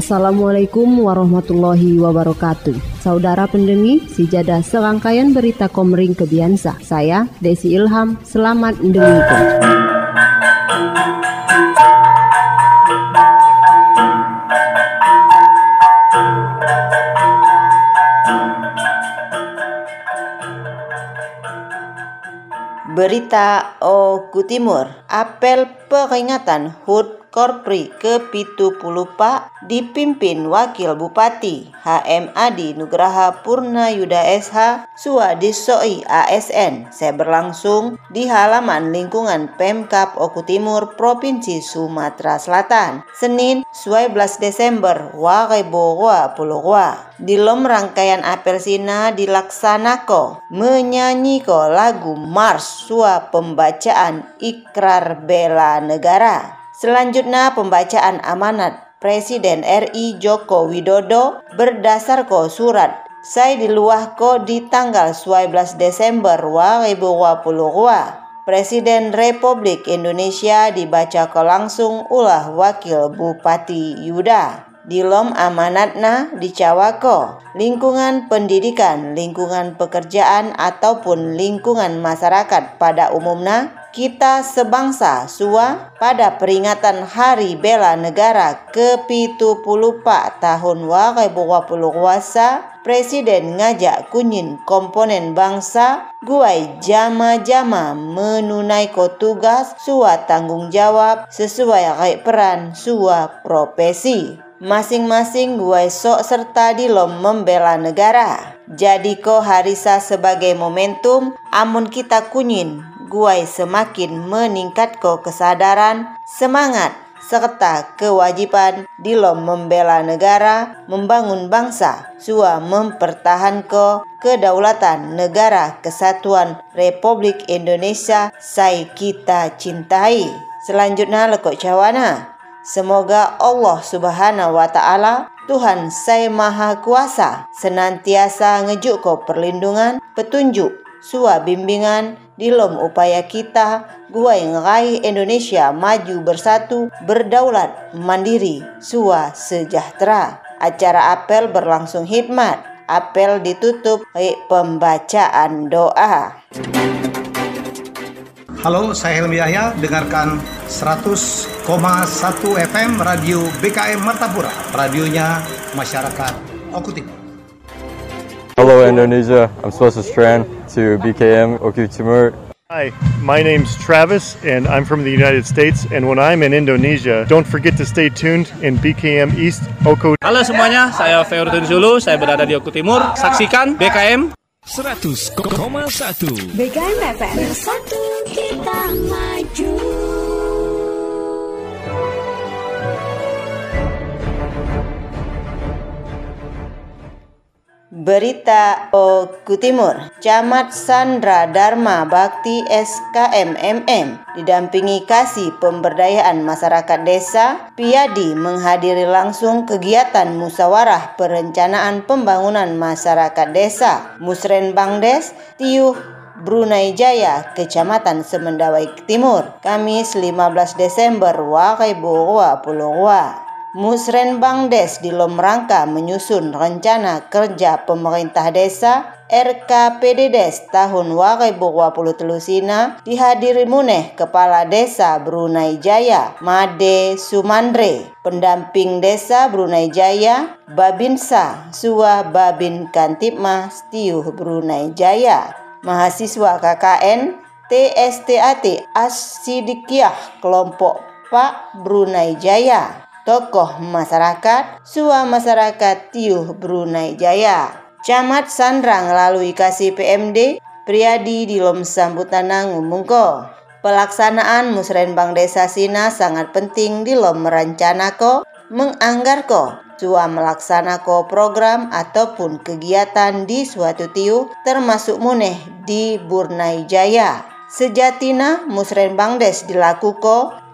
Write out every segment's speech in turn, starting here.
Assalamualaikum warahmatullahi wabarakatuh. Saudara pendengi, sijada serangkaian berita Komering Kebiansa. Saya Desi Ilham, selamat mendengarkan. Berita Oku Timur, apel peringatan HUT Korpri ke-70 dipimpin Wakil Bupati HM Adi Nugraha Purna Yuda SH Suwadisoi ASN saya berlangsung di halaman lingkungan Pemkap Oku Timur Provinsi Sumatera Selatan Senin 12 Desember Wakaibowa Pulua di lom rangkaian apel sina dilaksanako menyanyiko lagu Mars Sua pembacaan Ikrar Bela Negara Selanjutnya pembacaan amanat Presiden RI Joko Widodo berdasarkan surat saya diluahko di tanggal 12 Desember 2022. Presiden Republik Indonesia dibaca langsung ulah Wakil Bupati Yuda. Di lom amanatna dicawako lingkungan pendidikan, lingkungan pekerjaan ataupun lingkungan masyarakat pada umumnya kita sebangsa sua pada peringatan Hari Bela Negara ke-70 tahun 2020 Presiden ngajak kunyin komponen bangsa guai jama-jama menunaikan tugas sua tanggung jawab sesuai kayak peran sua profesi. Masing-masing guai sok serta di lom membela negara. Jadi ko harisa sebagai momentum amun kita kunyin guai semakin meningkat ko kesadaran, semangat, serta kewajiban di lom membela negara, membangun bangsa, sua mempertahankan kedaulatan negara kesatuan Republik Indonesia saya kita cintai. Selanjutnya lekok cawana. Semoga Allah Subhanahu wa taala Tuhan saya Maha Kuasa senantiasa ngejuk ko perlindungan, petunjuk, sua bimbingan dilom upaya kita gua yang ngerai Indonesia maju bersatu, berdaulat, mandiri, sua sejahtera. Acara apel berlangsung hikmat. Apel ditutup oleh pembacaan doa. Halo, saya Helmi Yahya. Dengarkan 100,1 FM Radio BKM Martapura. Radionya masyarakat Oku Timur. Hello Indonesia, I'm Swastiak Strand to BKM Oku Timur. Hi, my name's Travis and I'm from the United States. And when I'm in Indonesia, don't forget to stay tuned in BKM East Oku. Halo semuanya, saya Feurudin Zulu, saya berada di Oku Timur. Saksikan BKM 100,1 BKM FM Bersatu kita maju Berita Oku Timur, Camat Sandra Dharma Bakti SKMMM didampingi kasih pemberdayaan masyarakat desa, Piadi menghadiri langsung kegiatan musyawarah perencanaan pembangunan masyarakat desa, Musren Bangdes, Tiuh Brunei Jaya, Kecamatan Semendawai Timur, Kamis 15 Desember 2022. Musren Bangdes di rangka menyusun rencana kerja pemerintah desa RKPDDes tahun 2023 sina dihadiri muneh Kepala Desa Brunei Jaya Made Sumandre. Pendamping Desa Brunei Jaya Babinsa Suwa Babin Kantipma Stiuh Brunei Jaya. Mahasiswa KKN TSTAT Asidikiah kelompok Pak Brunei Jaya tokoh masyarakat, sua masyarakat Tiuh Brunei Jaya. Camat Sandrang melalui kasih PMD, Priyadi di lom sambutan ngumungko. Pelaksanaan musrenbang desa Sina sangat penting di lom merancanako, menganggarko, sua melaksanakan program ataupun kegiatan di suatu tiu termasuk muneh di Burnai Jaya. Sejatina musrenbang des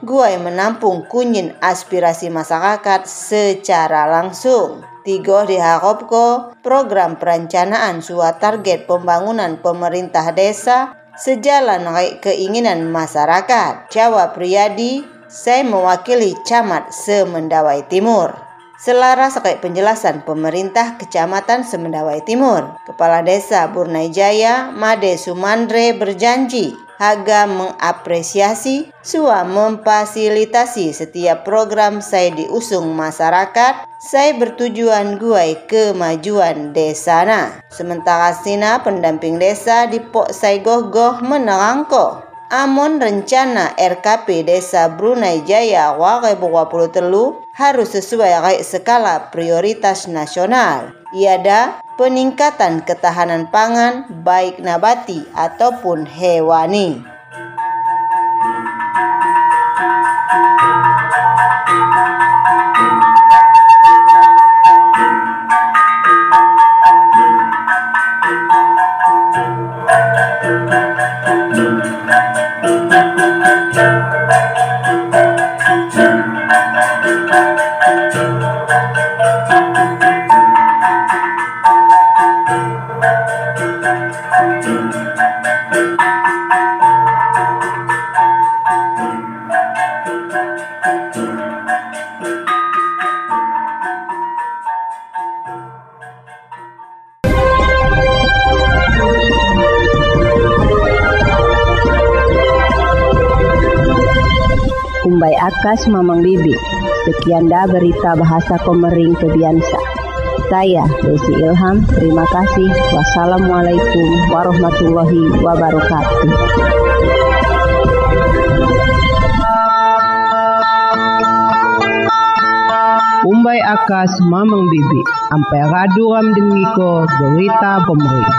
dilakukan Guai menampung kunyin aspirasi masyarakat secara langsung. Tiga diharapko program perencanaan suatu target pembangunan pemerintah desa sejalan dengan keinginan masyarakat. Jawa Priyadi, saya mewakili Camat Semendawai Timur. Selaras sekai penjelasan pemerintah Kecamatan Semendawai Timur, Kepala Desa Burnai Jaya, Made Sumandre berjanji Haga mengapresiasi Sua memfasilitasi setiap program saya diusung masyarakat saya bertujuan guai kemajuan desana. Sementara Sina pendamping desa di Pok Sai Gogoh menerangko Amon rencana RKP Desa Brunei Jaya 2023 harus sesuai skala prioritas nasional. Iada peningkatan ketahanan pangan baik nabati ataupun hewani. Kumbai Akas Mamang Bibi. Sekian dah berita bahasa Komering Kebiansa. Saya Desi Ilham, terima kasih. Wassalamualaikum warahmatullahi wabarakatuh. Umbai akas mamang bibi, ampai radu ram dengiko berita pemerintah.